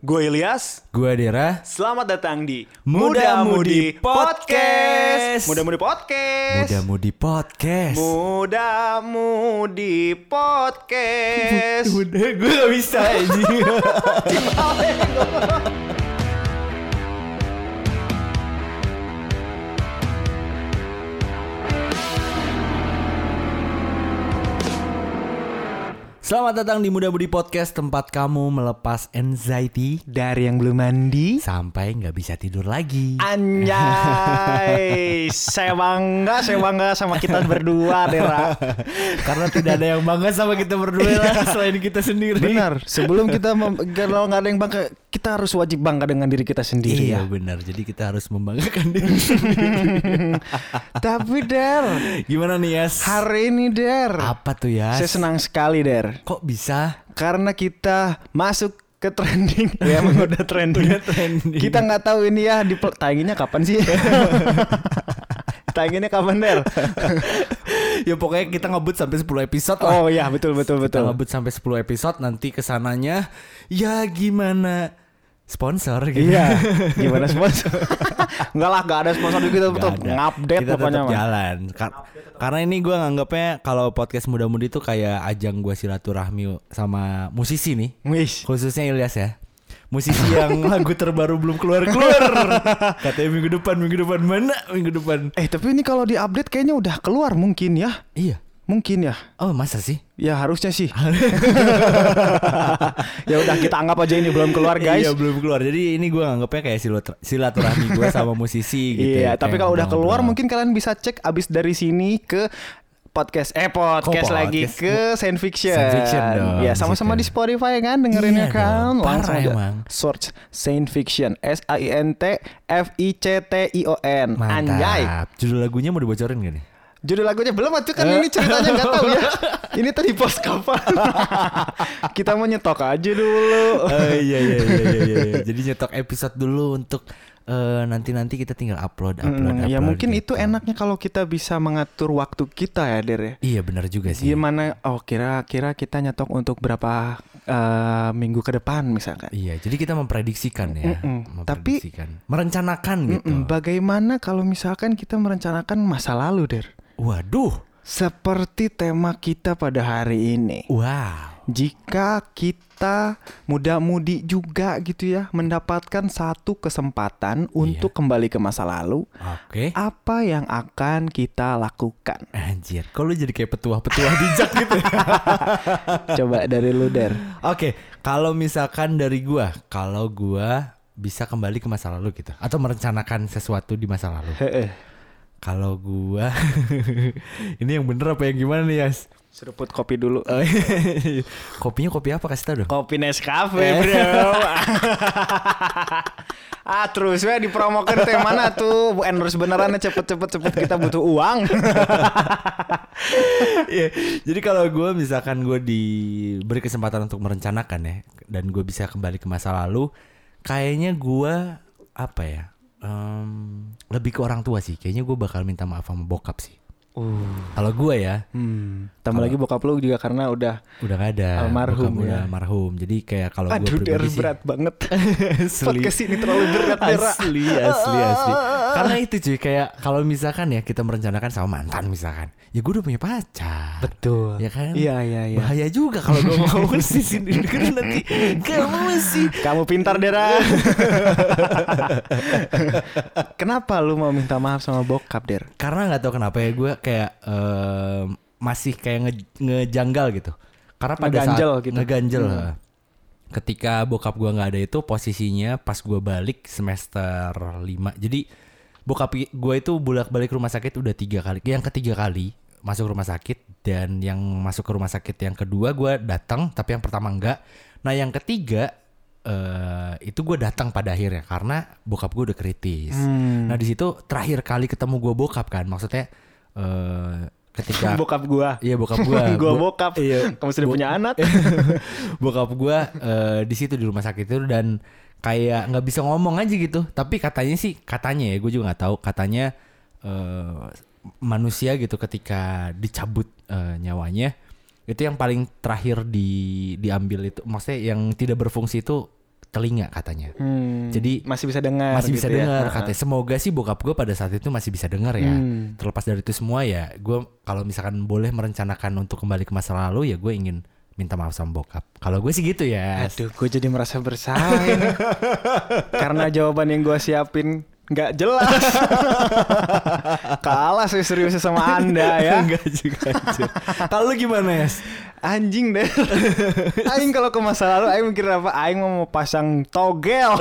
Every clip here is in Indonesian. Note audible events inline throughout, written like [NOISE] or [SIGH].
Gue Ilyas. Gue Dera. Selamat datang di Muda Mudi Podcast. Muda Mudi Podcast. Muda Mudi Podcast. Muda Mudi Podcast. [LAUGHS] Udah gue gak bisa anjing. [LAUGHS] Selamat datang di Muda Budi Podcast tempat kamu melepas anxiety Dari yang belum mandi. sampai nggak bisa tidur lagi. Anjay, [LAUGHS] saya bangga, saya bangga sama kita berdua, Dera. [LAUGHS] Karena tidak ada yang bangga sama kita berdua lah selain kita sendiri. Benar. Sebelum kita kalau nggak ada yang bangga, kita harus wajib bangga dengan diri kita sendiri ya. Iya benar. Jadi kita harus membanggakan diri. [LAUGHS] Tapi Der, Gimana nih Yas? hari ini Der, Apa tuh ya? saya senang sekali Der, Kok bisa? karena kita masuk ke trending. [LAUGHS] ya emang udah trending. Udah trending. Kita nggak tahu ini ya di tayanginnya kapan sih? [LAUGHS] tayanginnya kapan Der? [LAUGHS] ya pokoknya kita ngebut sampai 10 episode lah. Oh iya betul betul Kita betul. ngebut sampai 10 episode nanti ke sananya ya gimana sponsor gitu. Iya, [LAUGHS] gimana sponsor? [LAUGHS] Enggak lah, enggak ada sponsor kita tetap ngupdate kita pokoknya tetap mah. jalan Kar- karena ini gue nganggapnya kalau podcast muda-mudi itu kayak ajang gue silaturahmi sama musisi nih Wis. khususnya Ilyas ya musisi [LAUGHS] yang lagu terbaru belum keluar keluar katanya minggu depan minggu depan mana minggu depan Eh tapi ini kalau diupdate kayaknya udah keluar mungkin ya. iya Mungkin ya. oh masa sih Ya harusnya sih. [LAUGHS] ya udah kita anggap aja ini belum keluar guys. Iya belum keluar. Jadi ini gue nganggapnya kayak silat- silaturahmi gue sama musisi [LAUGHS] gitu. Iya, ya. tapi kalau udah keluar mungkin kalian bisa cek abis dari sini ke podcast eh podcast Kok lagi podcast? ke Science Fiction. Science Fiction dong, Ya sama-sama di Spotify kan dengerinnya Iya kan. dong, parah aja emang. search Science Fiction S A I N T F I C T I O N. Mantap. Anjay. Judul lagunya mau dibocorin gak nih? Judul lagunya belum tuh kan ini ceritanya nggak tahu ya. [LAUGHS] Ini tadi post kapan? [LAUGHS] Kita mau nyetok aja dulu. Oh iya iya iya iya. iya. Jadi nyetok episode dulu untuk eh, nanti-nanti kita tinggal upload upload. Hmm, ya upload mungkin gitu. itu enaknya kalau kita bisa mengatur waktu kita ya, Der ya. Iya benar juga sih. Gimana? Oh kira-kira kita nyetok untuk berapa eh, minggu ke depan misalkan. Iya, jadi kita memprediksikan ya, Mm-mm. Tapi- memprediksikan, merencanakan gitu. Mm-mm, Bagaimana kalau misalkan kita merencanakan masa lalu, Der? Waduh, Seperti tema kita pada hari ini. wow. Jika kita muda-mudi juga gitu ya mendapatkan satu kesempatan untuk kembali ke masa lalu, Oke. apa yang akan kita lakukan? Anjir, lu jadi kayak petua-petua bijak gitu ya? [LAUGHS] Coba dari lu, Der. Oke, kalau misalkan dari gua, kalau gua bisa kembali ke masa lalu gitu atau merencanakan sesuatu di masa lalu. Kalau gua [LAUGHS] ini yang bener apa yang gimana nih, Yas? Seruput kopi dulu. Oh, [LAUGHS] Kopinya kopi apa kasih tau dong? Kopi Nescafe, bro. [LAUGHS] ah, terus we dipromokan teh mana tuh? Bu endorse beneran cepet cepet cepet kita butuh uang. Iya. Jadi kalau gua misalkan gua diberi kesempatan untuk merencanakan ya dan gue bisa kembali ke masa lalu, kayaknya gua apa ya? Em, lebih ke orang tua sih. Kayaknya gue bakal minta maaf sama bokap sih. Kalau gua ya, Hmm. Tambah lagi bokap lu juga karena udah udah gak ada Almarhum bokap ya. udah almarhum jadi kayak kalau gue pribadi sih berat banget. [LAUGHS] asli Podcast ini terlalu berat, Dera. asli asli asli karena itu cuy kayak kalau misalkan ya kita merencanakan sama mantan misalkan ya gue udah punya pacar Betul. ya kan Iya, iya, iya. bahaya juga kalau gue mau [LAUGHS] di sini nanti kamu sih Kamu pintar, Dera. [LAUGHS] Kenapa lu mau minta maaf sama bokap, Der? karena nggak tahu kenapa ya gue kayak em, masih kayak nge- ngejanggal gitu karena pada Ngeganjel saat gitu. ngeganjel lah. ketika bokap gua nggak ada itu posisinya pas gua balik semester 5 jadi bokap gua itu bolak balik rumah sakit udah tiga kali yang ketiga kali masuk rumah sakit dan yang masuk ke rumah sakit yang kedua gua datang tapi yang pertama enggak nah yang ketiga eh itu gue datang pada akhirnya karena bokap gue udah kritis. Hmm. Nah di situ terakhir kali ketemu gue bokap kan, maksudnya eh ketika [LAUGHS] bokap gua. Iya bokap gua. [LAUGHS] Gua Bo- bokap. Iya. Kamu sudah Bo- punya anak? [LAUGHS] bokap gua eh, di situ di rumah sakit itu dan kayak nggak bisa ngomong aja gitu. Tapi katanya sih katanya ya gue juga nggak tahu katanya eh, manusia gitu ketika dicabut eh, nyawanya itu yang paling terakhir di diambil itu maksudnya yang tidak berfungsi itu telinga katanya. Hmm, Jadi masih bisa dengar. masih bisa gitu ya. dengar katanya. Semoga sih bokap gue pada saat itu masih bisa dengar ya. Hmm. Terlepas dari itu semua ya, gue kalau misalkan boleh merencanakan untuk kembali ke masa lalu ya gue ingin minta maaf sama bokap. Kalau gue sih gitu ya. Aduh, gue jadi merasa bersalah. [LAUGHS] Karena jawaban yang gue siapin nggak jelas. [LAUGHS] Kalah saya seriusnya sama anda [LAUGHS] ya. Enggak juga. Kalau lu gimana ya? Anjing deh. [LAUGHS] Aing kalau ke masa lalu Aing mikir apa? Aing mau pasang togel.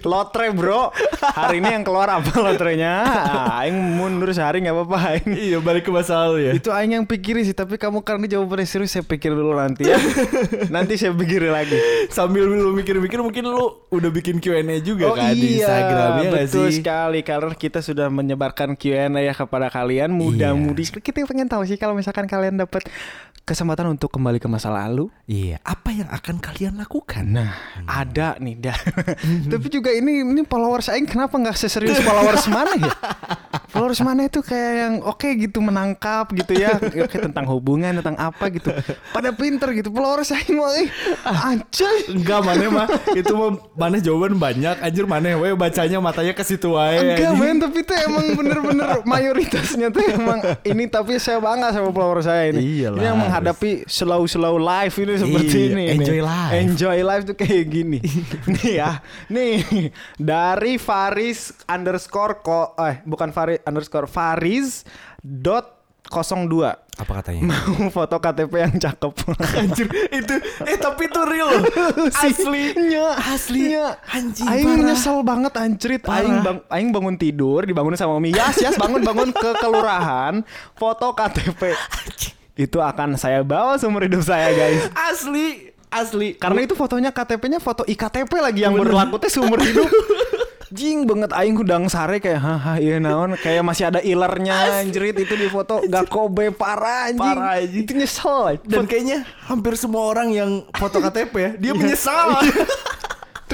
Lotre bro. Hari ini yang keluar apa lotrenya? Ah, Aing mundur sehari nggak apa-apa Aing. iya balik ke masa lalu ya. Itu Aing yang pikirin sih. Tapi kamu karena jawabannya serius saya pikir dulu nanti ya. nanti saya pikirin lagi. Sambil lu mikir-mikir mungkin lu udah bikin Q&A juga Oh kan di iya, Instagram ya nggak betul sih? sekali karena kita sudah menyebarkan Q&A ya kepada kalian muda-mudi. Kita pengen tahu sih kalau misalkan kalian dapat kesempatan untuk kembali ke masa lalu. Iya, apa yang akan kalian lakukan? Nah, ada nih dah. Tapi juga ini ini followers aing kenapa nggak seserius followers mana ya? Followers mana itu kayak yang oke gitu menangkap gitu ya, oke tentang hubungan tentang apa gitu. Pada pinter gitu followers aing mau eh anjay. Enggak mana mah itu mah mana jawaban banyak anjir mana we bacanya matanya ke situ wae Enggak men tapi itu emang bener-bener mayoritasnya tuh emang ini tapi saya bangga sama follower saya ini. Iyalah, ini yang menghadapi slow-slow life ini seperti Iya, ini. enjoy nih. life. Enjoy life tuh kayak gini. [LAUGHS] nih ya, nih dari Faris underscore ko, eh bukan Faris underscore Faris dot 02 Apa katanya? [LAUGHS] mau foto KTP yang cakep. [LAUGHS] anjir itu eh tapi itu real loh. Asli. Nya, Asli. nya. Anjing, Aing parah. nyesel banget anjrit. Aing bang, aing bangun tidur, dibangunin sama Umi. Yas, yas bangun bangun ke kelurahan, foto KTP. Itu akan saya bawa seumur hidup saya, guys. Asli. Asli. Karena itu fotonya KTP-nya foto IKTP lagi yang berlaku teh seumur hidup. [LAUGHS] Jing banget aing udang sare kayak haha iya naon kayak masih ada ilernya anjrit itu di foto gak kobe parah anjing. Parah, anjing. Itu nyesel. dan kayaknya hampir semua orang yang foto KTP ya, dia menyesal. [LAUGHS]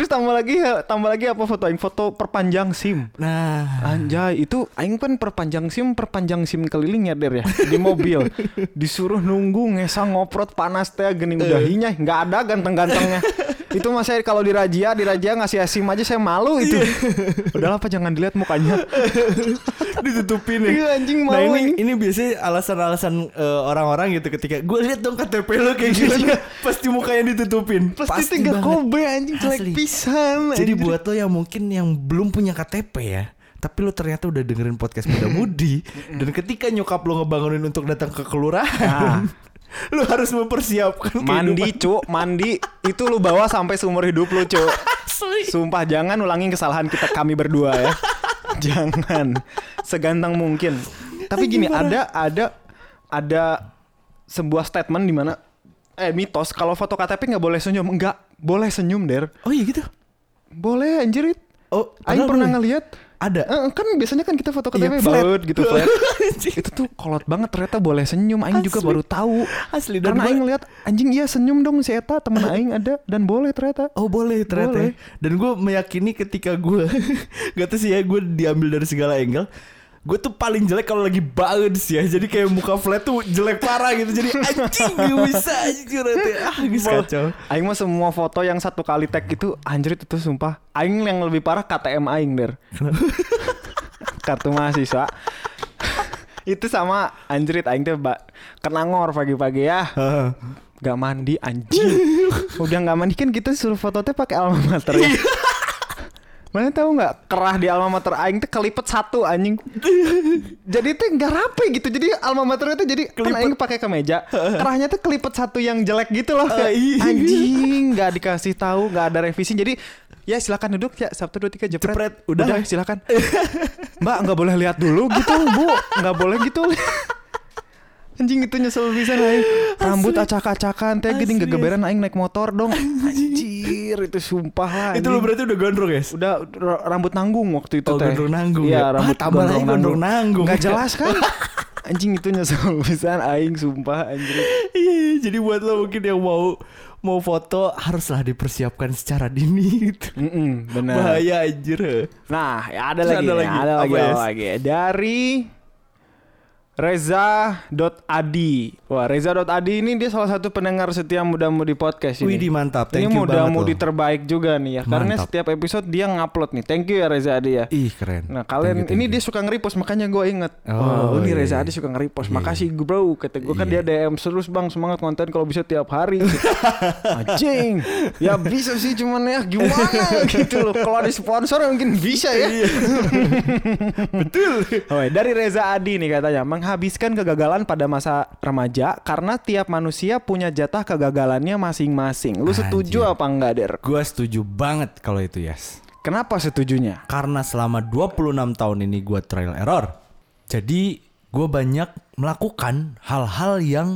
Terus tambah lagi tambah lagi apa foto aing foto perpanjang SIM. Nah, Anjay, itu aing kan perpanjang SIM, perpanjang SIM keliling ya Der ya di mobil. [LAUGHS] Disuruh nunggu ngesang ngoprot panas teh gini udah hinyah, nggak ada ganteng-gantengnya. [LAUGHS] itu mas saya kalau di Rajia, di Rajia ngasih SIM aja saya malu itu. [LAUGHS] Udahlah apa jangan dilihat mukanya. [LAUGHS] ditutupin ya. Iya, anjing Nah mau ini, ini. ini biasanya alasan-alasan eh, orang-orang gitu ketika gue lihat dong KTP lo kayak gini pasti mukanya ditutupin. Pasti tiga banget. kobe anjing jelek pisan. Jadi anjir. buat lo yang mungkin yang belum punya KTP ya, tapi lo ternyata udah dengerin podcast muda mudi [LAUGHS] dan ketika nyokap lo ngebangunin untuk datang ke kelurahan, [LAUGHS] lo harus mempersiapkan mandi kehidupan. cu, mandi itu lu bawa sampai seumur hidup lu cu. Asli. Sumpah jangan ulangin kesalahan kita kami berdua ya. [LAUGHS] jangan segantang mungkin. Tapi gini ada ada ada sebuah statement di mana eh mitos kalau foto KTP nggak boleh senyum. Enggak, boleh senyum, Der. Oh iya gitu. Boleh anjir. Oh, Aing pernah ngeliat Ada. Eh, kan biasanya kan kita foto Iya, KTP flat. baut gitu [LAUGHS] flat. itu tuh kolot banget ternyata boleh senyum. Aing juga baru tahu. Asli dan Karena Aing ngeliat anjing iya senyum dong si Eta temen [LAUGHS] Aing ada dan boleh ternyata. Oh boleh ternyata Boleh. ya. Dan gue meyakini ketika gue [LAUGHS] Gak tau sih ya Gue diambil dari segala angle Gue tuh paling jelek kalau lagi bounce ya Jadi kayak muka flat tuh jelek parah gitu Jadi anjing gak bisa ternyata. Ah guys kacau Aing mah semua foto yang satu kali tag itu anjrit itu sumpah. Aing yang lebih parah KTM Aing der. [LAUGHS] Kartu mahasiswa. itu sama anjrit Aing tuh kena ngor pagi-pagi ya. Gak mandi anjing. [LAUGHS] Udah gak mandi kan kita suruh foto teh pakai alma mater ya. Mana tahu nggak kerah di alma mater aing tuh kelipet satu anjing. [LAUGHS] jadi tuh nggak rapi gitu. Jadi alma mater itu jadi kan aing pakai kemeja. [LAUGHS] Kerahnya tuh kelipet satu yang jelek gitu loh. Ah, iya. Anjing nggak dikasih tahu, nggak ada revisi. Jadi ya silakan duduk ya Sabtu dua tiga jepret. Jepret, udah. silakan. Mbak nggak boleh lihat dulu gitu bu, nggak boleh gitu. [LAUGHS] Anjing itu nyesel bisa aing. [GASPS] Rambut acak-acakan teh gini gegeberan aing naik motor dong. [LAUGHS] Anjir itu sumpah lah. Itu lo berarti udah gondrong guys Udah rambut nanggung waktu itu Oh, teh. gondrong nanggung ya? Iya, rambut Ah, tambah lagi gondrong nanggung. Gak jelas kan? [LAUGHS] Anjing itu nyesel pisan aing sumpah anjir. Iya iya, Jadi buat lo mungkin yang mau Mau foto Haruslah dipersiapkan secara dini gitu. Mm benar. Bahaya anjir Nah, ya ada Terus lagi, ada nih, lagi. ada lagi, ada Yes? lagi. Dari Reza.adi. Wah, Reza.adi ini dia salah satu pendengar setia muda-mudi podcast ini. Widih mantap, thank ini you banget muda-mudi loh. terbaik juga nih ya. Karena Mantap. setiap episode dia ngupload nih. Thank you ya Reza Adi ya. Ih keren. Nah kalian Thank you, ini thank dia you. suka nge-repost makanya gue inget Oh, Oh ini iya, Reza iya. Adi suka nge-repost Iya, Makasih bro Kata gue kan Iya. dia DM terus bang Semangat konten kalau bisa tiap hari [LAUGHS] Anjing Ya bisa sih cuman ya gimana [LAUGHS] gitu loh Kalau ada sponsor mungkin bisa ya Iya. [LAUGHS] Betul oh, Dari Reza Adi nih katanya Menghabiskan kegagalan pada masa remaja Karena tiap manusia punya jatah kegagalannya masing-masing Lu setuju Anjir. apa enggak Der? Gua setuju banget kalau itu Yas. Kenapa setujunya? Karena selama 26 tahun ini gua trial error. Jadi gue banyak melakukan hal-hal yang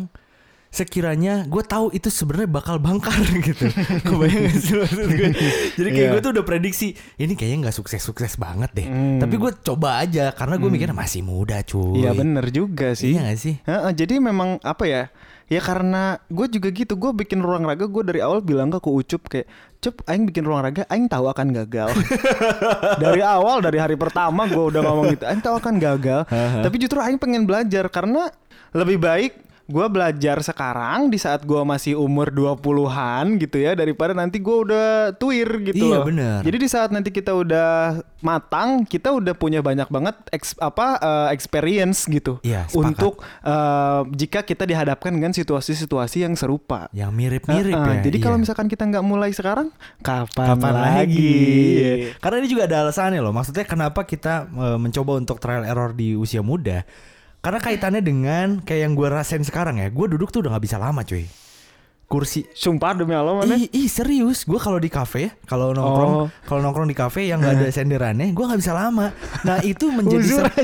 sekiranya gue tahu itu sebenarnya bakal bangkar [LAUGHS] gitu. Kebayang gak sih maksud gue? Jadi kayak Iya. gue tuh udah prediksi ini kayaknya nggak sukses-sukses banget deh. Hmm. Tapi gue coba aja karena gue mikirnya masih muda cuy. Iya bener juga sih Iya gak sih? Heeh, jadi memang apa ya? Ya karena gue juga gitu, gue bikin ruang raga, gue dari awal bilang ke Ucup kayak, Cup, Aing bikin ruang raga, Aing tahu akan gagal. [LAUGHS] dari awal, dari hari pertama gue udah ngomong gitu, Aing tahu akan gagal. Tapi justru Aing pengen belajar karena lebih baik gue belajar sekarang di saat gue masih umur 20-an gitu ya daripada nanti gue udah tuir gitu Iya, loh. bener. Jadi di saat nanti kita udah matang, kita udah punya banyak banget eks- apa eh, experience gitu Iya, sepakat. untuk eh, jika kita dihadapkan dengan situasi-situasi yang serupa. Yang mirip-mirip Heeh, ya. Jadi kalau iya. misalkan kita nggak mulai sekarang, kapan, kapan lagi? lagi? Karena ini juga ada alasannya loh. Maksudnya kenapa kita e, mencoba untuk trial error di usia muda? Karena kaitannya dengan kayak yang gue rasain sekarang ya. Gue duduk tuh udah nggak bisa lama cuy. Kursi Sumpah demi Allah mana? Ih, ih serius, gue kalau di kafe, kalau nongkrong, Oh. kalau nongkrong di kafe yang nggak ada [LAUGHS] senderannya, gue nggak bisa lama. Nah itu menjadi Uzur, [LAUGHS]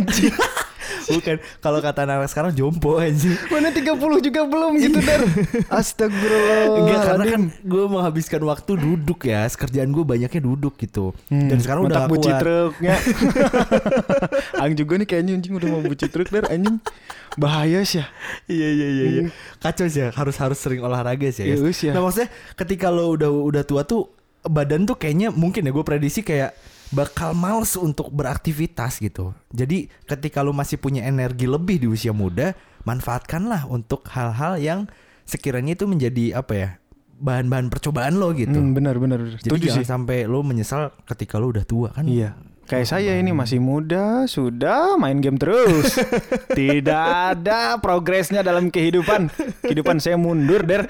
bukan. Kalau kata anak sekarang jompo aja. Mana 30 juga belum gitu Dar. [LAUGHS] Astagfirullah. Enggak karena kan gue menghabiskan waktu duduk ya, kerjaan gue banyaknya duduk gitu. Dan sekarang udah buci kuat. truknya. Ang [LAUGHS] juga nih kayaknya anjing udah mau buci truk Dar anjing. Bahaya sih ya. Iya iya iya iya. Kacau sih ya, harus harus sering olahraga sih ya. Iya, ya. Nah maksudnya ketika lo udah udah tua tuh badan tuh kayaknya mungkin ya gue prediksi kayak bakal males untuk beraktivitas gitu. Jadi ketika lo masih punya energi lebih di usia muda, manfaatkanlah untuk hal-hal yang sekiranya itu menjadi apa ya bahan-bahan percobaan lo gitu. Hmm, benar benar. Jadi Setuju jangan sih. sampai lo menyesal ketika lo udah tua kan. Iya. Kayak saya ini masih muda, sudah main game terus. [LAUGHS] Tidak ada progresnya dalam kehidupan. Kehidupan saya mundur, Der.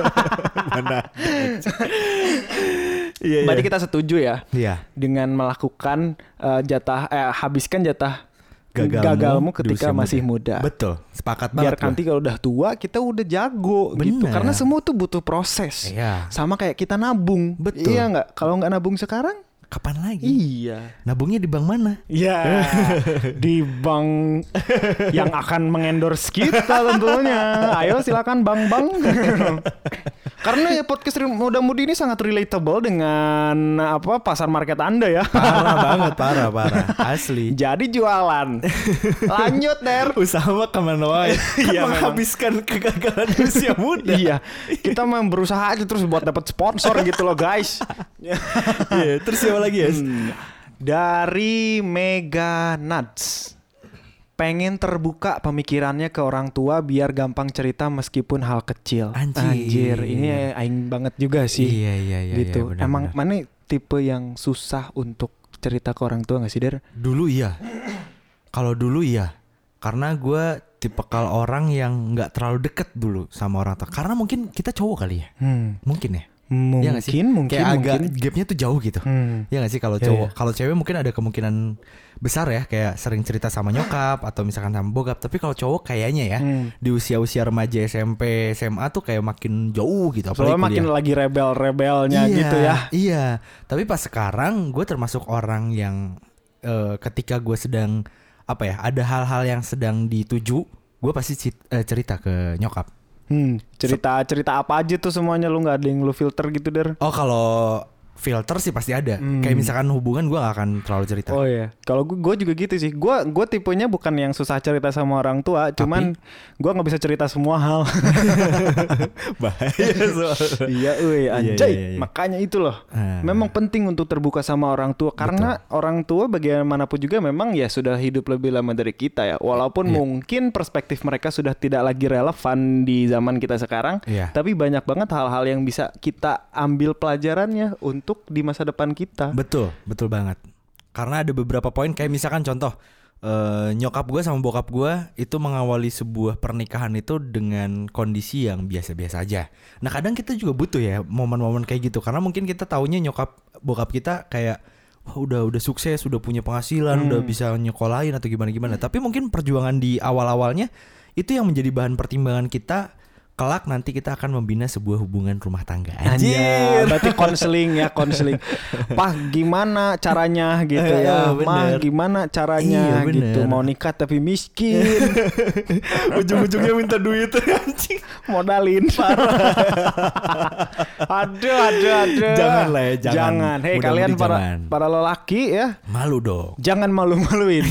[LAUGHS] Mana? [LAUGHS] Iya Berarti kita setuju ya Iya. dengan melakukan eh, jatah eh, habiskan jatah Gagalmu gagalmu ketika masih muda. Betul, sepakat Biar banget. gua. nanti kalau udah tua kita udah jago gitu. Bener. Karena semua tuh butuh proses. Iya. Sama kayak kita nabung. Betul. Iya nggak? Kalau nggak nabung sekarang? Kapan lagi? Iya. Nabungnya di bank mana? Ya, [LAUGHS] di bank yang akan mengendorse kita tentunya. [LAUGHS] Ayo silakan bang-bang. [LAUGHS] Karena ya podcast muda-mudi ini sangat relatable dengan apa pasar market Anda ya. Parah banget, parah, [LAUGHS] parah. Asli. Jadi jualan. Lanjut, Der. Usaha mah ke mana wae. [LAUGHS] Kan Iya, memang. menghabiskan kegagalan di usia muda. iya, kita memang berusaha aja terus buat dapat sponsor gitu loh, guys. Iya, terus siapa lagi ya? Hmm. Dari Mega Nuts. Pengen terbuka pemikirannya ke orang tua biar gampang cerita meskipun hal kecil. Anjir. ini aing banget juga sih. Iya, iya, iya. gitu. iya, Emang mana tipe yang susah untuk cerita ke orang tua gak sih, Der? Dulu iya. Kalau dulu iya. Karena gue tipikal orang yang nggak terlalu deket dulu sama orang tua. Karena mungkin kita cowok kali ya. Hmm. Mungkin ya. Mungkin, nggak sih? mungkin, Kayak agak mungkin. gapnya tuh jauh gitu. Hmm. Ya gak sih kalau Iya, cowok, iya. kalau cewek mungkin ada kemungkinan besar ya kayak sering cerita sama nyokap atau misalkan sama bokap. Tapi kalau cowok kayaknya ya Hmm. di usia-usia remaja SMP, SMA tuh kayak makin jauh gitu. Soalnya apalagi makin kuliah. lagi rebel-rebelnya Iya, gitu ya. Iya. Tapi pas sekarang gue termasuk orang yang eh, ketika gue sedang apa ya, ada hal-hal yang sedang dituju, gue pasti eh, cerita ke nyokap. Hmm, cerita cerita apa aja tuh semuanya lu nggak ada yang lu filter gitu der? Oh kalau filter sih pasti ada. Kayak misalkan hubungan gue gak akan terlalu cerita. Hmm. Oh iya, kalau gue gue juga gitu sih. Gue gue tipenya bukan yang susah cerita sama orang tua, cuman gue nggak bisa cerita semua hal. [LAUGHS] Bahaya soalnya. iya, uy, Iya, anjay. iya, iya. Makanya itu loh. Ah. Memang penting untuk terbuka sama orang tua karena orang tua bagaimanapun juga memang ya sudah hidup lebih lama dari kita ya. Walaupun Iya. mungkin perspektif mereka sudah tidak lagi relevan di zaman kita sekarang, Iya. tapi banyak banget hal-hal yang bisa kita ambil pelajarannya untuk di masa depan kita. Betul, betul banget. Karena ada beberapa poin kayak misalkan contoh eh, nyokap gue sama bokap gue itu mengawali sebuah pernikahan itu dengan kondisi yang biasa-biasa aja. Nah kadang kita juga butuh ya momen-momen kayak gitu karena mungkin kita taunya nyokap bokap kita kayak wah udah udah sukses, udah punya penghasilan, udah bisa nyekolahin atau gimana gimana. Tapi mungkin perjuangan di awal-awalnya itu yang menjadi bahan pertimbangan kita kelak nanti kita akan membina sebuah hubungan rumah tangga. Anjir, berarti konseling ya, konseling. [LAUGHS] Pah, gimana caranya gitu ya? iya, Mah, bener. gimana caranya Iya, bener. gitu? Mau nikah tapi miskin, [LAUGHS] Ujung-ujungnya minta duit [LAUGHS] anjing. modalin parah. aduh, aduh, aduh. Jangan lah ya, jangan. Hei Mudah-mudi kalian para jangan. para lelaki ya, Malu dong. jangan malu-maluin.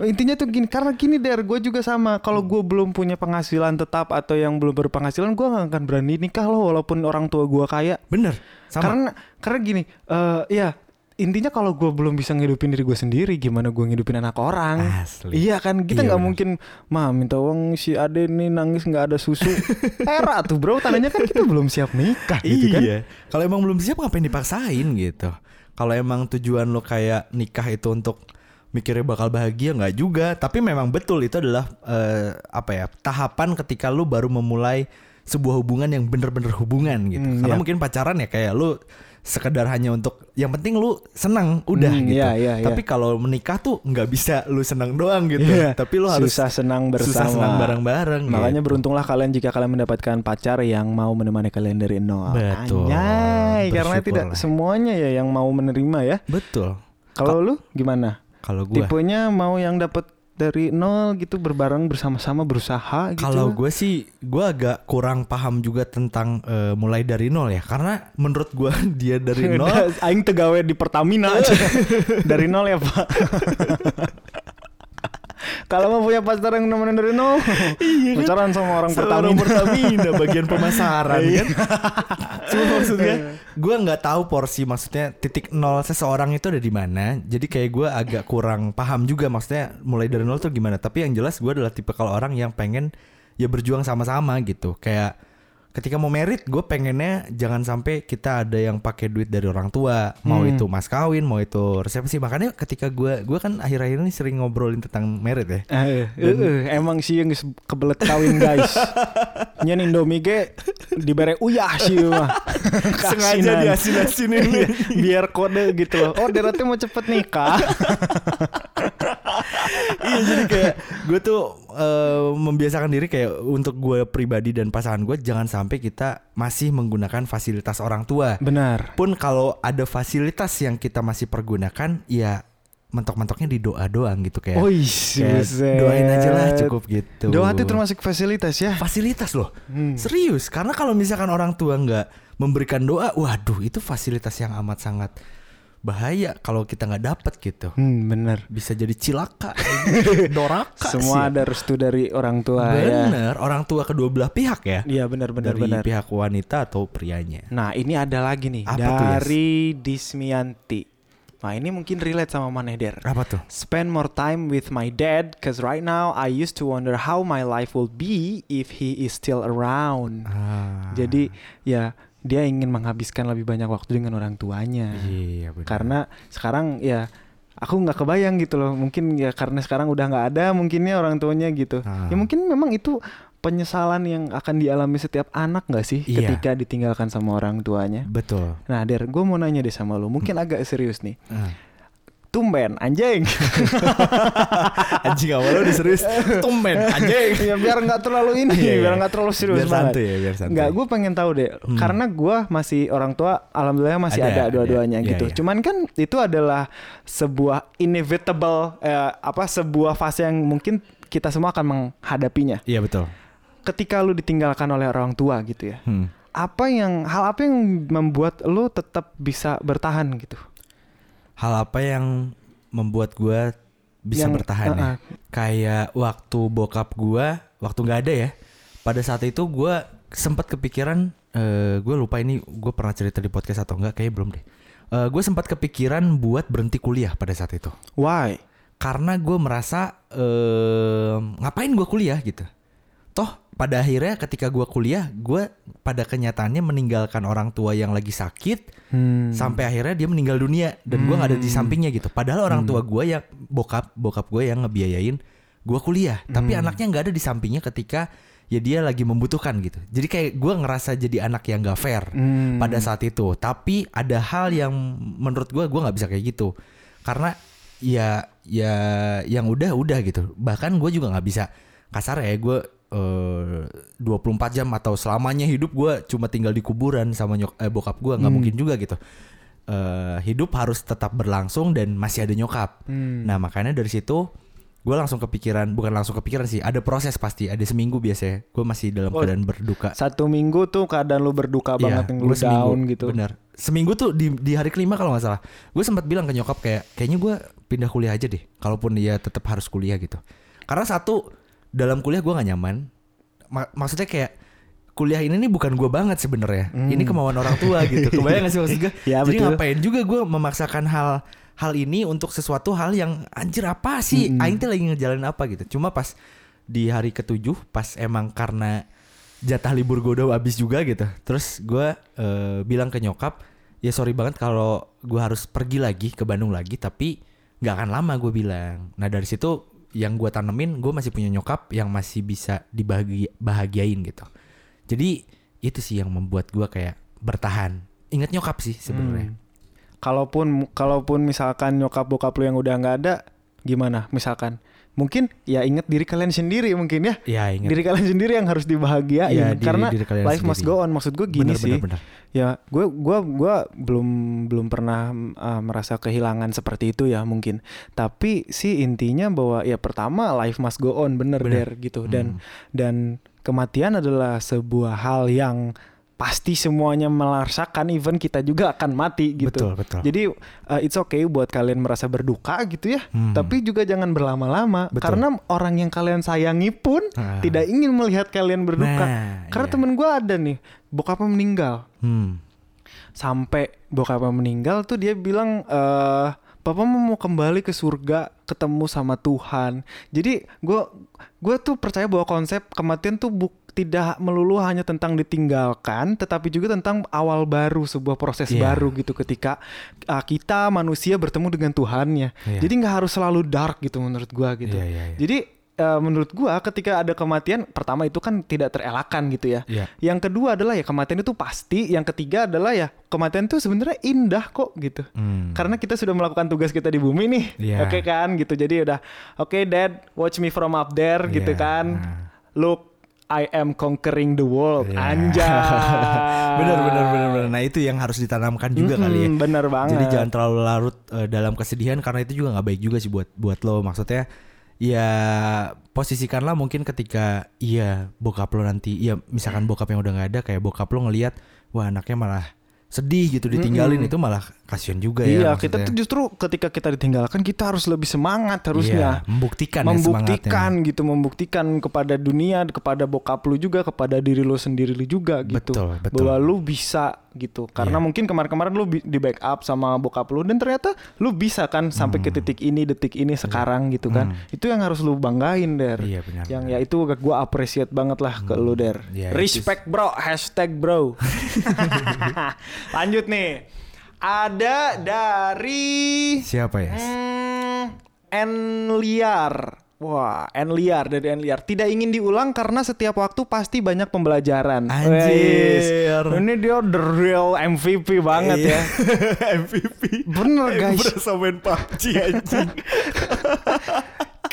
Intinya tuh gini, karena gini der, gue juga sama. Kalau gue belum punya penghasilan tetap atau yang belum berpenghasilan, gue gak akan berani nikah loh, walaupun orang tua gue kaya. Bener. Sama. Karena karena gini, eh ya intinya kalau gue belum bisa ngidupin diri gue sendiri, gimana gue ngidupin anak orang? Asli. Iya kan, kita Iya, nggak bener. mungkin, mah minta uang si Ade nih nangis nggak ada susu. [LAUGHS] Era tuh bro, tandanya kan kita belum siap nikah gitu kan? iya. Kalau emang belum siap ngapain dipaksain gitu. Kalau emang tujuan lo kayak nikah itu untuk mikirnya bakal bahagia nggak juga. Tapi memang betul itu adalah eh, apa ya tahapan ketika lu baru memulai sebuah hubungan yang bener-bener hubungan gitu. Hmm, Karena iya. mungkin pacaran ya kayak lu sekedar hanya untuk yang penting lu senang udah Hmm, gitu. iya, iya, iya. Tapi kalau menikah tuh nggak bisa lu senang doang gitu. Iya. Tapi lu harus susah senang bersama. susah senang bareng-bareng. Makanya gitu. beruntunglah kalian jika kalian mendapatkan pacar yang mau menemani kalian dari nol. Betul. Anjay, karena tidak semuanya ya yang mau menerima ya. betul. Kalau lu gimana? Kalau gua Tipenya mau yang dapat dari nol gitu berbareng bersama-sama berusaha gitu. Kalau gue sih, gue agak kurang paham juga tentang eh, mulai dari nol ya, karena menurut gue [LAUGHS] dia dari [LAUGHS] nol. Aing tegawe di Pertamina aja. [LAUGHS] dari nol ya pak. Kalau mau punya pacar yang nemenin dari nol, Iya kan? pacaran sama orang Pertamina. Pertamina bagian pemasaran Iya. kan. Cuma maksudnya, gue nggak tahu porsi maksudnya titik nol seseorang itu ada di mana. Jadi kayak gue agak kurang paham juga maksudnya mulai dari nol tuh gimana. Tapi yang jelas gue adalah tipe kalau orang yang pengen ya berjuang sama-sama gitu. Kayak ketika mau merit gue pengennya jangan sampai kita ada yang pakai duit dari orang tua mau Hmm. itu mas kawin mau itu resepsi makanya ketika gue gue kan akhir-akhir ini sering ngobrolin tentang merit ya Eh, eh, eh, emang sih yang kebelet kawin guys. Nyen Indomie ge dibere uyah sih mah. [LAUGHS] sengaja diasin-asinin Iya, biar kode gitu loh. Oh, Deratnya mau cepet nikah. [LAUGHS] iya jadi kayak gue tuh eh, membiasakan diri kayak untuk gue pribadi dan pasangan gue jangan sampai kita masih menggunakan fasilitas orang tua Benar. pun kalau ada fasilitas yang kita masih pergunakan ya mentok-mentoknya di doa doang gitu kayak, Wih, kayak doain aja lah cukup gitu Doa itu termasuk fasilitas ya. fasilitas loh Hmm. serius karena kalau misalkan orang tua nggak memberikan doa waduh itu fasilitas yang amat sangat bahaya kalau kita nggak dapet gitu Hmm, benar. bisa jadi cilaka [LAUGHS] doraka Semua sih. ada restu dari orang tua ya. Bener, orang tua kedua belah pihak ya. Iya benar benar dari benar. pihak wanita atau prianya. Nah, ini ada lagi nih Apa tuh, dari Dismianti. Nah, ini mungkin relate sama Maneh Der. Apa tuh? Spend more time with my dad cause right now I used to wonder how my life will be if he is still around. Ah, Jadi ya dia ingin menghabiskan lebih banyak waktu dengan orang tuanya. iya benar. Karena sekarang ya aku nggak kebayang gitu loh. Mungkin ya karena sekarang udah nggak ada mungkinnya orang tuanya gitu. Ah. Ya mungkin memang itu penyesalan yang akan dialami setiap anak nggak sih Iya. ketika ditinggalkan sama orang tuanya. betul. Nah, Der, gue mau nanya deh sama lo. Mungkin agak serius nih. Ah. Tumben, anjing. [LAUGHS] Anjing awal udah serius. Tumben anjing. [LAUGHS] ya biar nggak terlalu ini, Iya, iya. biar nggak terlalu serius Biar banget. santuy ya, biar santuy. Nggak, gue pengen tahu deh. Hmm. Karena gue masih orang tua, alhamdulillah masih Ada, ada, dua-duanya Iya, gitu. iya. Cuman kan itu adalah sebuah inevitable, eh, apa sebuah fase yang mungkin kita semua akan menghadapinya. Iya betul. Ketika lu ditinggalkan oleh orang tua gitu ya, Hmm. apa yang hal apa yang membuat lu tetap bisa bertahan gitu? Hal apa yang membuat gua bisa Yang- bertahan ya? uh-uh. Kayak waktu bokap gua, waktu nggak ada ya. Pada saat itu gua sempat kepikiran, eh gue lupa ini gue pernah cerita di podcast atau enggak, kayaknya belum deh. Eh gue sempat kepikiran buat berhenti kuliah pada saat itu. Why? Karena gue merasa eh ngapain gue kuliah gitu. Toh pada akhirnya ketika gue kuliah, gue pada kenyataannya meninggalkan orang tua yang lagi sakit, Hmm. sampai akhirnya dia meninggal dunia dan gua nggak ada di sampingnya gitu. Padahal orang tua gua yang bokap bokap gue yang ngebiayain gua kuliah, tapi anaknya nggak ada di sampingnya ketika ya dia lagi membutuhkan gitu. Jadi kayak gua ngerasa jadi anak yang gak fair Hmm. pada saat itu. Tapi ada hal yang menurut gua gua nggak bisa kayak gitu karena ya ya yang udah udah gitu. Bahkan gue juga nggak bisa kasar ya gue eh 24 jam atau selamanya hidup gue cuma tinggal di kuburan sama nyok eh, bokap gue nggak mungkin juga gitu. Eh hidup harus tetap berlangsung dan masih ada nyokap. Hmm. Nah makanya dari situ gue langsung kepikiran bukan langsung kepikiran sih ada proses pasti ada seminggu biasanya gue masih dalam Oh, keadaan berduka Satu minggu tuh keadaan lu berduka banget yang lu Iya, seminggu, down gitu. Bener. Seminggu tuh di di hari kelima kalau nggak salah, gue sempat bilang ke nyokap kayak kayaknya gue pindah kuliah aja deh. Kalaupun dia tetap harus kuliah gitu. Karena satu dalam kuliah gue nggak nyaman. Ma- maksudnya kayak kuliah ini nih bukan gue banget sebenarnya. Ini kemauan orang tua gitu. [LAUGHS] Kebayang gak sih maksud gue? Hmm. Ya, Jadi betul. ngapain juga gue memaksakan hal hal ini untuk sesuatu hal yang anjir apa sih? Hmm. Aing tuh lagi ngejalanin apa gitu. Cuma pas di hari ketujuh pas emang karena jatah libur gue udah habis juga gitu. Terus gue eh, bilang ke nyokap, ya sorry banget kalau gue harus pergi lagi ke Bandung lagi, tapi nggak akan lama gue bilang. Nah dari situ yang gue tanemin, gue masih punya nyokap yang masih bisa dibahagiain gitu. Jadi itu sih yang membuat gue kayak bertahan. Ingat nyokap sih sebenarnya. Hmm. Kalaupun kalaupun misalkan nyokap bokap lu yang udah nggak ada, gimana? Misalkan mungkin ya inget diri kalian sendiri mungkin ya. Ya ingat. Diri kalian sendiri yang harus dibahagiain Iya, diri- karena diri life must sendiri. go on. Maksud gue gini Bener, sih. bener, bener. Ya, gue gua gua belum belum pernah uh, merasa kehilangan seperti itu ya mungkin. Tapi sih intinya bahwa ya pertama life must go on bener, Bener. Der gitu dan Hmm. dan kematian adalah sebuah hal yang pasti semuanya merasakan even kita juga akan mati gitu. Betul, betul. Jadi uh, it's okay buat kalian merasa berduka gitu ya, Hmm. tapi juga jangan berlama-lama Betul. karena orang yang kalian sayangi pun Ah. tidak ingin melihat kalian berduka. Nah, karena iya. temen gue ada nih, bokapnya meninggal Hmm. sampai bokapnya meninggal tuh dia bilang eh Papa mau kembali ke surga ketemu sama Tuhan. Jadi gue gue tuh percaya bahwa konsep kematian tuh buk, tidak melulu hanya tentang ditinggalkan, tetapi juga tentang awal baru sebuah proses Iya. baru gitu ketika uh, kita manusia bertemu dengan Tuhannya. Iya. Jadi nggak harus selalu dark gitu menurut gue gitu. Iya, iya, iya. Jadi uh, menurut gua ketika ada kematian pertama itu kan tidak terelakkan gitu ya. Iya. Yang kedua adalah ya kematian itu pasti, yang ketiga adalah ya kematian itu sebenarnya indah kok gitu. Hmm. Karena kita sudah melakukan tugas kita di bumi nih. Iya. Oke kan gitu. Jadi udah oke dad, watch me from up there gitu Iya. kan. Look I am conquering the world. Iya. Anjay. [LAUGHS] bener bener bener bener. Nah itu yang harus ditanamkan juga Mm-mm, kali ya. Bener banget. Jadi jangan terlalu larut eh, dalam kesedihan karena itu juga nggak baik juga sih buat buat lo. Maksudnya ya posisikanlah mungkin ketika iya bokap lo nanti iya misalkan bokap yang udah nggak ada kayak bokap lo ngelihat wah anaknya malah sedih gitu ditinggalin itu malah kasihan juga ya. Iya, kita tuh justru ketika kita ditinggalkan kita harus lebih semangat harusnya. Iya, membuktikan ya membuktikan semangatnya. gitu, membuktikan kepada dunia, kepada bokap lu juga, kepada diri lu sendiri lu juga gitu. Betul, betul. Bahwa lu bisa gitu. Karena Iya. mungkin kemarin-kemarin lu di backup sama bokap lu dan ternyata lu bisa kan sampai ke titik ini, detik ini sekarang gitu kan. Hmm. Itu yang harus lu banggain, Der. Iya, benar, Yang benar. ya itu gua appreciate banget lah ke lu, Der. Iya, itu Respect, Bro. Hashtag bro. [LAUGHS] Lanjut nih. Ada dari Siapa ya? Hmm, Enliar. Wah, Enliar dari Enliar. Tidak ingin diulang karena setiap waktu pasti banyak pembelajaran. Anjir. Wes, Ini dia the real MVP banget ya. [LAUGHS] MVP. Bener guys. Berasa main PUBG anjing. [LAUGHS]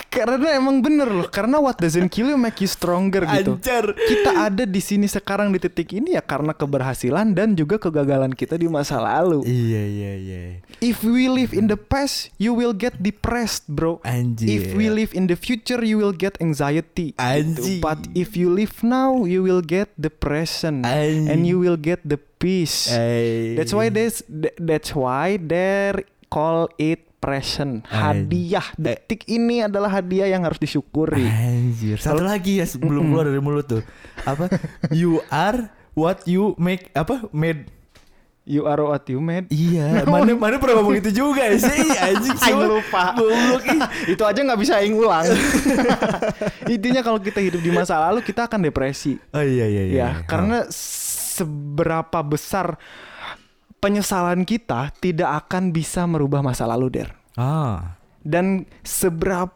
karena emang bener loh. Karena what doesn't kill you make you stronger gitu. Anjar. Kita ada di sini sekarang di titik ini ya karena keberhasilan dan juga kegagalan kita di masa lalu. Iya iya iya. If we live in the past, you will get depressed, bro. Anjir. If we live in the future, you will get anxiety. Anjir. Gitu. But if you live now, you will get the present Anjir. and you will get the peace. Eh. That's why this that's why they call it present. Hadiah. Detik ini adalah hadiah yang harus disyukuri. Anjir. Satu lagi ya sebelum keluar dari mulut tuh. Apa? You are what you make apa? Made You are what you made. Iya, [LAUGHS] mana mana pernah ngomong itu juga sih, [LAUGHS] anjing Aing siapa? lupa. Ih. Itu aja nggak bisa aing ulang. [LAUGHS] Intinya kalau kita hidup di masa lalu kita akan depresi. Oh iya iya iya. ya, karena seberapa besar penyesalan kita tidak akan bisa merubah masa lalu, Der. ah. Dan seberapa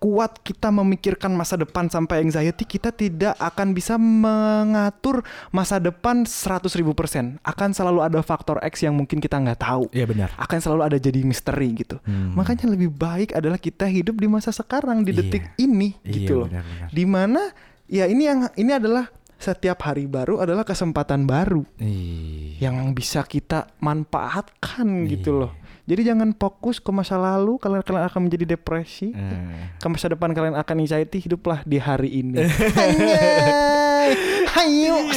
kuat kita memikirkan masa depan sampai anxiety, kita tidak akan bisa mengatur masa depan 100.000 ribu persen. Akan selalu ada faktor X yang mungkin kita nggak tahu. Iya benar. Akan selalu ada jadi misteri gitu. Hmm. Makanya lebih baik adalah kita hidup di masa sekarang di Iya. detik ini Iya, gitu loh. benar-benar. Di mana ya ini yang ini adalah setiap hari baru adalah kesempatan baru Iya. yang bisa kita manfaatkan gitu Iya. loh. Jadi jangan fokus ke masa lalu kalian kalian akan menjadi depresi. Eh. Ke masa depan kalian akan anxiety, hiduplah di hari ini. [LAUGHS] Hayu. [LAUGHS]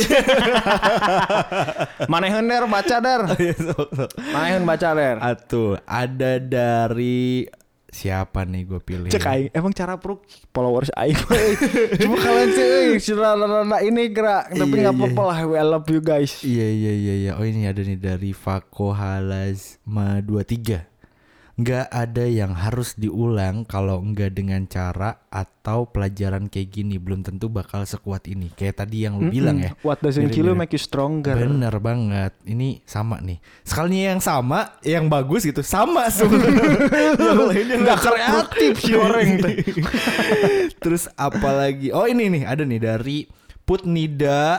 Maneheun der baca der. Iya, sok, sok. Maneheun baca der. Atuh, ada dari siapa nih gue pilih? Cek aing, emang cara peruk followers aing. [LAUGHS] Cuma kalian sih sudah rada ini gerak, tapi Iya, nggak apa-apa lah. I love you guys. Iya iya iya iya. Oh ini ada nih dari Fako Halasma 23. Nggak ada yang harus diulang kalau nggak dengan cara atau pelajaran kayak gini belum tentu bakal sekuat ini. Kayak tadi yang lu bilang ya. What doesn't kill you make you stronger. Bener banget. Ini sama nih. Sekalinya yang sama, yang bagus gitu, sama [LAUGHS] lainnya Nggak kreatif si orang. [LAUGHS] Terus apalagi? Oh ini nih, ada nih dari Putnida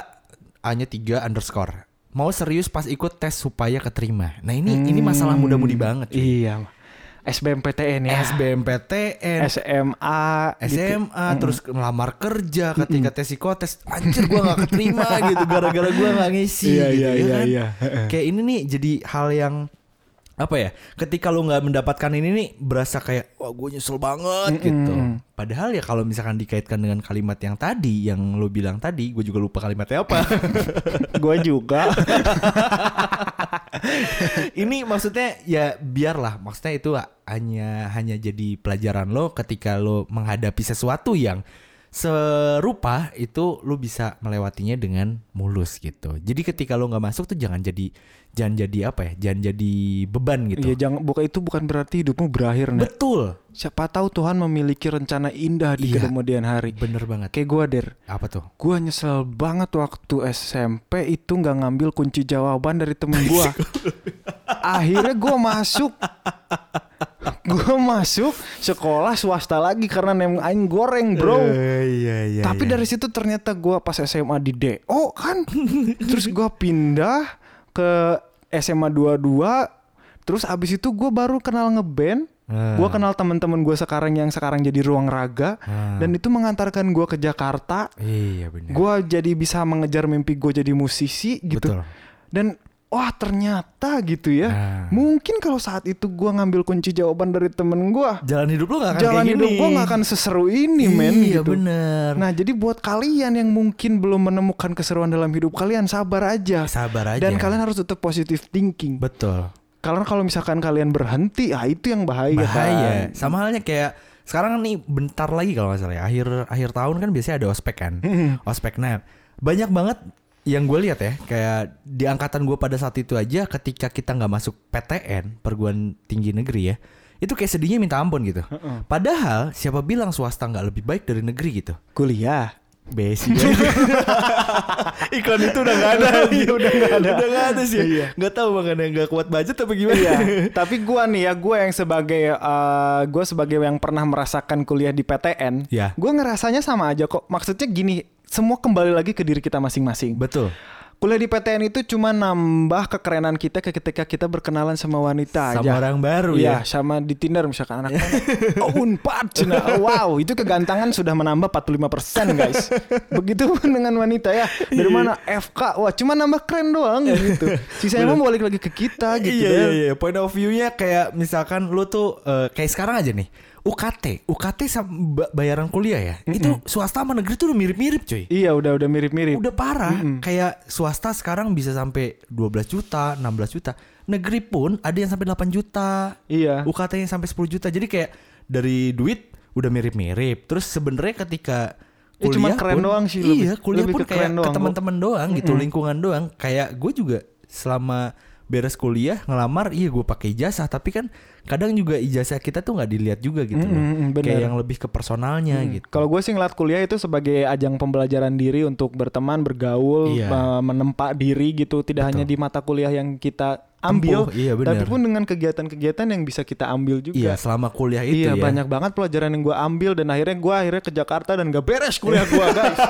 hanya 3 underscore. Mau serius pas ikut tes supaya keterima. Nah ini ini masalah muda-mudi banget. cuy. Iya. SBMPTN ya. SBMPTN, SMA, gitu. SMA, terus melamar kerja ketika tes psikotes, anjir gua nggak keterima [LAUGHS] gitu gara-gara gua nggak ngisi. Iya, gitu, iya, ya iya, kan? iya. [LAUGHS] Kayak ini nih jadi hal yang apa ya? Ketika lu nggak mendapatkan ini nih berasa kayak wah gue nyesel banget gitu. Padahal ya kalau misalkan dikaitkan dengan kalimat yang tadi yang lu bilang tadi, gue juga lupa kalimatnya apa. [LAUGHS] Gue juga. [LAUGHS] ini maksudnya ya biarlah. Maksudnya itu hanya hanya jadi pelajaran lo ketika lo menghadapi sesuatu yang serupa itu lo bisa melewatinya dengan mulus gitu. Jadi ketika lo nggak masuk tuh jangan jadi jangan jadi apa ya? Jangan jadi beban gitu. Iya, jangan bukan itu bukan berarti hidupmu berakhir, Nek. Betul. Siapa tahu Tuhan memiliki rencana indah di Iya. kemudian hari. Bener banget. Kayak gue, Der. Apa tuh? Gue nyesel banget waktu SMP itu nggak ngambil kunci jawaban dari temen gue. [LAUGHS] Akhirnya gue masuk, gue masuk sekolah swasta lagi karena nem aing goreng bro. iya iya. Tapi dari situ ternyata gue pas SMA di DO kan, terus gue pindah ke SMA 22, terus abis itu gue baru kenal ngeband. Ah. Gue kenal teman-teman gue sekarang yang sekarang jadi ruang raga Ah. dan itu mengantarkan gue ke Jakarta Iya benar. gue jadi bisa mengejar mimpi gue jadi musisi gitu Betul. dan wah ternyata gitu ya Nah. mungkin kalau saat itu gue ngambil kunci jawaban dari temen gue Jalan hidup lo gak akan jalan kayak hidup gue nggak akan seseru ini men Iya gitu bener. nah jadi buat kalian yang mungkin belum menemukan keseruan dalam hidup kalian sabar aja Sabar aja. dan kalian harus tetap positive thinking Betul. karena kalau misalkan kalian berhenti ah itu yang bahaya bahaya kan? sama halnya kayak sekarang nih bentar lagi kalau nggak salah ya akhir akhir tahun kan biasanya ada ospek kan ospek nah banyak banget yang gue lihat ya kayak di angkatan gue pada saat itu aja ketika kita nggak masuk PTN perguruan tinggi negeri ya itu kayak sedihnya minta ampun gitu. Padahal siapa bilang swasta nggak lebih baik dari negeri gitu? Kuliah. Besi. [LAUGHS] Iklan itu udah gak ada. [LAUGHS] Iya, udah nggak ada. Udah gak ada sih. Iya. Gak tahu makanya gak kuat budget apa gimana. Iya, [LAUGHS] tapi gua nih ya, gua yang sebagai eh, gua sebagai yang pernah merasakan kuliah di PTN, Ya. gua ngerasanya sama aja kok. Maksudnya gini, semua kembali lagi ke diri kita masing-masing. Betul kuliah di PTN itu cuma nambah kekerenan kita ke ketika kita berkenalan sama wanita Sama aja. orang baru Iya, ya. sama di Tinder misalkan anak oh, Unpad Cina. [LAUGHS] Wow, itu kegantangan sudah menambah 45% guys. Begitu dengan wanita ya. Dari Iya. mana FK? Wah, cuma nambah keren doang gitu. Sisanya mau balik lagi ke kita gitu. iya, Der. iya, iya. Point of view-nya kayak misalkan lu tuh eh, kayak sekarang aja nih. UKT, UKT sama ba- bayaran kuliah ya. Itu swasta sama negeri tuh udah mirip-mirip, cuy. Iya, udah udah mirip-mirip. Udah parah. Kayak swasta sekarang bisa sampai 12 juta, 16 juta. Negeri pun ada yang sampai 8 juta. Iya. UKT yang sampai 10 juta. Jadi kayak dari duit udah mirip-mirip. Terus sebenarnya ketika Ya, kuliah cuma keren pun, doang sih, lebih- Iya, kuliah lebih pun ke kayak ke doang, teman-teman doang gitu, lingkungan doang. Kayak gue juga selama beres kuliah ngelamar, iya gue pakai ijazah. Tapi kan kadang juga ijazah kita tuh nggak dilihat juga gitu loh. Mm-mm, bener. Kayak yang lebih ke personalnya gitu. Kalau gue sih ngeliat kuliah itu sebagai ajang pembelajaran diri untuk berteman, bergaul, Iya. me- menempa diri gitu. Tidak hanya di mata kuliah yang kita ambil, Tempuh, iya, bener. tapi pun dengan kegiatan-kegiatan yang bisa kita ambil juga. Iya, selama kuliah itu Iya ya. banyak banget pelajaran yang gue ambil dan akhirnya gue akhirnya ke Jakarta dan gak beres kuliah gue [LAUGHS] guys.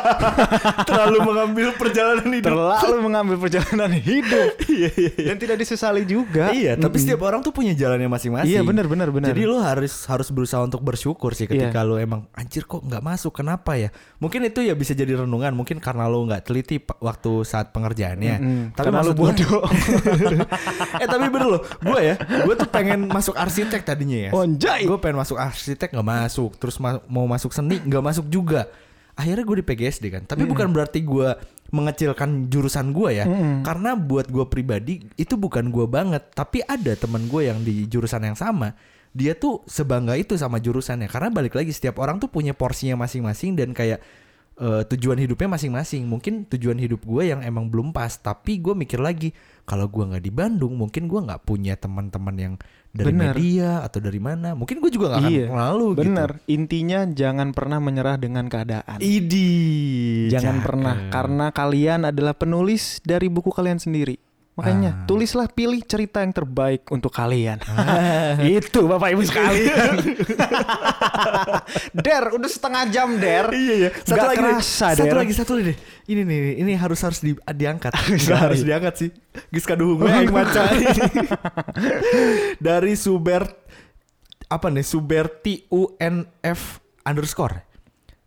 terlalu mengambil perjalanan hidup. Terlalu mengambil perjalanan hidup [LAUGHS] Iya, iya, iya. dan tidak disesali juga. Iya, tapi setiap orang tuh punya jalannya masing-masing. Iya, benar, benar, benar. Jadi lo harus harus berusaha untuk bersyukur sih ketika lo emang anjir kok nggak masuk, kenapa ya? Mungkin itu ya bisa jadi renungan, mungkin karena lo nggak teliti waktu saat pengerjaannya. Mm-mm, Tapi karena lu maksud gua- bodoh. [LAUGHS] eh tapi bener loh, gue ya, gue tuh pengen masuk arsitek tadinya ya. Anjay. Gue pengen masuk arsitek nggak masuk, terus ma- mau masuk seni nggak masuk juga. Akhirnya gue di PGSD kan. Tapi bukan berarti gue mengecilkan jurusan gue ya. Karena buat gue pribadi itu bukan gue banget. Tapi ada teman gue yang di jurusan yang sama. Dia tuh sebangga itu sama jurusannya. Karena balik lagi setiap orang tuh punya porsinya masing-masing dan kayak eh, tujuan hidupnya masing-masing. Mungkin tujuan hidup gue yang emang belum pas. Tapi gue mikir lagi kalau gue nggak di Bandung, mungkin gue nggak punya teman-teman yang dari Bener. media atau dari mana. Mungkin gue juga nggak akan Iya, lalu gitu. bener. Intinya jangan pernah menyerah dengan keadaan. Idi. Jangan cakep. pernah karena kalian adalah penulis dari buku kalian sendiri. Makanya Ah. tulislah pilih cerita yang terbaik untuk kalian. [LAUGHS] Itu Bapak Ibu sekalian. [LAUGHS] der, udah setengah jam Der. Iya iya. Satu Nggak lagi deh. Satu Der. lagi satu lagi deh. Ini nih, ini harus harus di, diangkat. Enggak [LAUGHS] harus diangkat sih. Geus kaduhung we aing maca. Dari Suber apa nih? Suberti UNF underscore.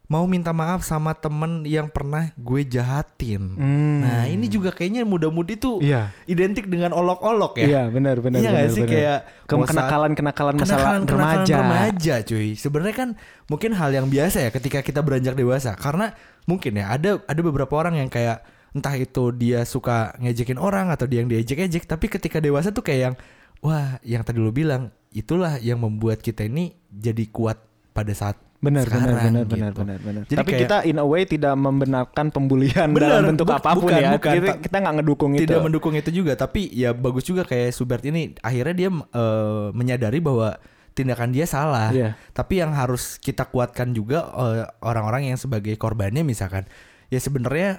Mau minta maaf sama temen yang pernah gue jahatin. Hmm. Nah ini juga kayaknya muda-mudi tuh Iya. identik dengan olok-olok ya. Iya, benar benar Iya benar. sih benar. kayak Ke- mau saat- kenakalan-kenakalan masalah Kenakalan-kenakalan remaja. remaja cuy sebenarnya kan mungkin hal yang biasa ya ketika kita beranjak dewasa karena mungkin ya ada ada beberapa orang yang kayak entah itu dia suka ngejekin orang atau dia yang diejek-ejek tapi ketika dewasa tuh kayak yang wah yang tadi lu bilang itulah yang membuat kita ini jadi kuat pada saat Benar, benar, benar, gitu. benar, benar, benar. Jadi Tapi kayak- kita in a way tidak membenarkan pembulian Benar, dalam bentuk bu- apa pun bukan, ya. bukan. Kita, Ta- kita nggak ngedukung itu. tidak mendukung itu juga tapi ya bagus juga kayak Subert ini akhirnya dia eh, menyadari bahwa tindakan dia salah Iya. tapi yang harus kita kuatkan juga eh, orang-orang yang sebagai korbannya misalkan ya sebenarnya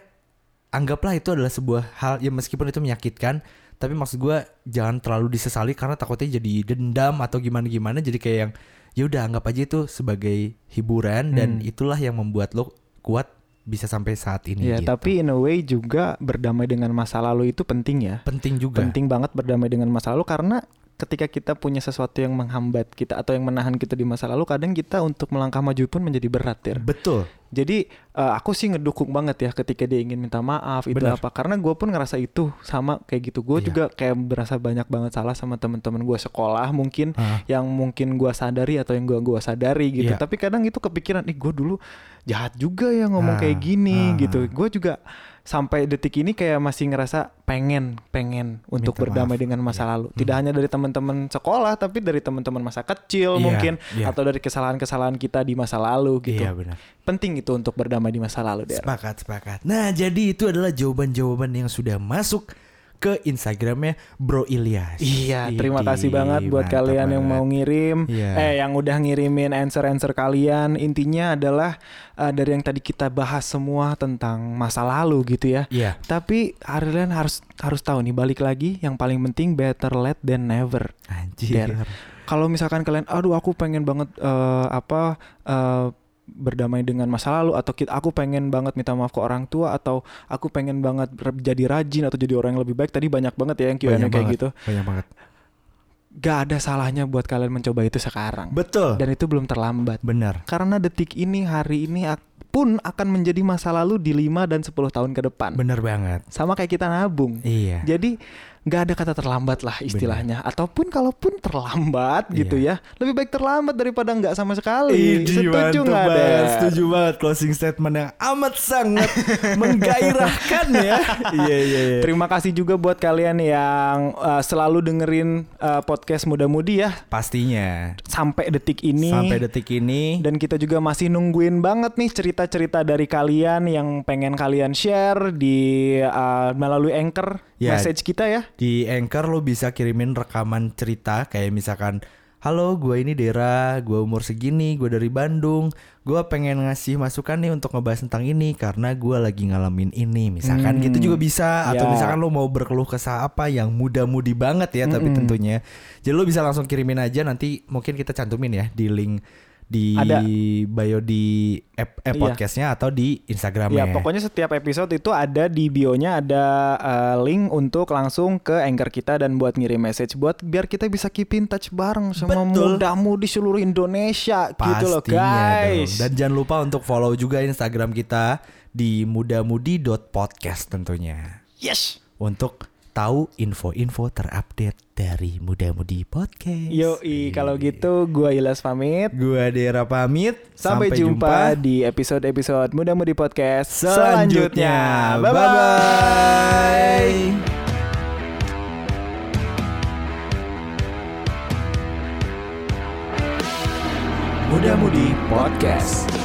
anggaplah itu adalah sebuah hal ya meskipun itu menyakitkan tapi maksud gua jangan terlalu disesali karena takutnya jadi dendam atau gimana gimana jadi kayak yang ya udah anggap aja itu sebagai hiburan dan Hmm. itulah yang membuat lo kuat bisa sampai saat ini Ya, gitu. tapi in a way juga berdamai dengan masa lalu itu penting ya. penting juga Penting banget berdamai dengan masa lalu karena ketika kita punya sesuatu yang menghambat kita atau yang menahan kita di masa lalu, kadang kita untuk melangkah maju pun menjadi berat ya. betul Jadi eh, aku sih ngedukung banget ya ketika dia ingin minta maaf itu Benar. apa karena gue pun ngerasa itu sama kayak gitu gue Iya. juga kayak berasa banyak banget salah sama teman-teman gue sekolah mungkin Ah. yang mungkin gue sadari atau yang gue gua sadari gitu Iya. tapi kadang itu kepikiran ih gue dulu jahat juga ya ngomong Ah, kayak gini ah. gitu gue juga sampai detik ini kayak masih ngerasa pengen pengen untuk Minta berdamai maaf. dengan masa Iya. lalu tidak hanya dari teman-teman sekolah tapi dari teman-teman masa kecil Iya, mungkin iya. atau dari kesalahan-kesalahan kita di masa lalu gitu iya benar penting itu untuk berdamai di masa lalu Der. Sepakat, sepakat. Nah, jadi itu adalah jawaban-jawaban yang sudah masuk ke Instagramnya Bro Ilyas. Iya, terima kasih banget buat mantap kalian yang banget. mau ngirim, Iya. eh yang udah ngirimin answer-answer kalian. Intinya adalah eh, dari yang tadi kita bahas semua tentang masa lalu gitu ya. Iya. Tapi kalian harus harus tahu nih balik lagi yang paling penting better late than never. Anjir. Kalau misalkan kalian, aduh aku pengen banget eh, apa eh, berdamai dengan masa lalu atau kita, aku pengen banget minta maaf ke orang tua atau aku pengen banget jadi rajin atau jadi orang yang lebih baik tadi banyak banget ya yang Q&A kayak banget. gitu Banyak banget. gak ada salahnya buat kalian mencoba itu sekarang Betul. dan itu belum terlambat Benar. karena detik ini hari ini pun akan menjadi masa lalu di 5 dan 10 tahun ke depan Benar banget. sama kayak kita nabung Iya. jadi nggak ada kata terlambat lah istilahnya ataupun kalaupun terlambat gitu Iya. ya lebih baik terlambat daripada nggak sama sekali Idih, setuju nggak deh Setuju banget closing statement yang amat sangat [LAUGHS] menggairahkan ya. Iya iya iya. Terima kasih juga buat kalian yang uh, selalu dengerin uh, podcast muda-mudi ya Pastinya. sampai detik ini. Sampai detik ini Dan kita juga masih nungguin banget nih cerita-cerita dari kalian yang pengen kalian share di uh, melalui anchor Ya. message kita ya. di Anchor lo bisa kirimin rekaman cerita kayak misalkan Halo, gue ini Dera, gue umur segini, gue dari Bandung, gue pengen ngasih masukan nih untuk ngebahas tentang ini karena gue lagi ngalamin ini, misalkan Hmm. gitu juga bisa, atau Ya. misalkan lo mau berkeluh kesah apa yang muda-mudi banget ya, tapi Mm-mm. tentunya, jadi lo bisa langsung kirimin aja nanti mungkin kita cantumin ya di link di Ada. bio di app, app Iya. podcastnya atau di Instagramnya. Ya pokoknya setiap episode itu ada di bionya ada uh, link untuk langsung ke anchor kita dan buat ngirim message buat biar kita bisa keep in touch bareng sama Betul. mudamu di seluruh Indonesia gitu loh Pastinya guys. dong. Dan jangan lupa untuk follow juga Instagram kita di mudamudi.podcast tentunya. yes. Untuk tahu info-info terupdate dari Muda Mudi Podcast. Yoi, kalau gitu gua Ilas pamit. Gua Dera pamit. Sampai, jumpa, di episode-episode Muda-Mudi Podcast selanjutnya. selanjutnya. Bye-bye. Muda-Mudi Podcast.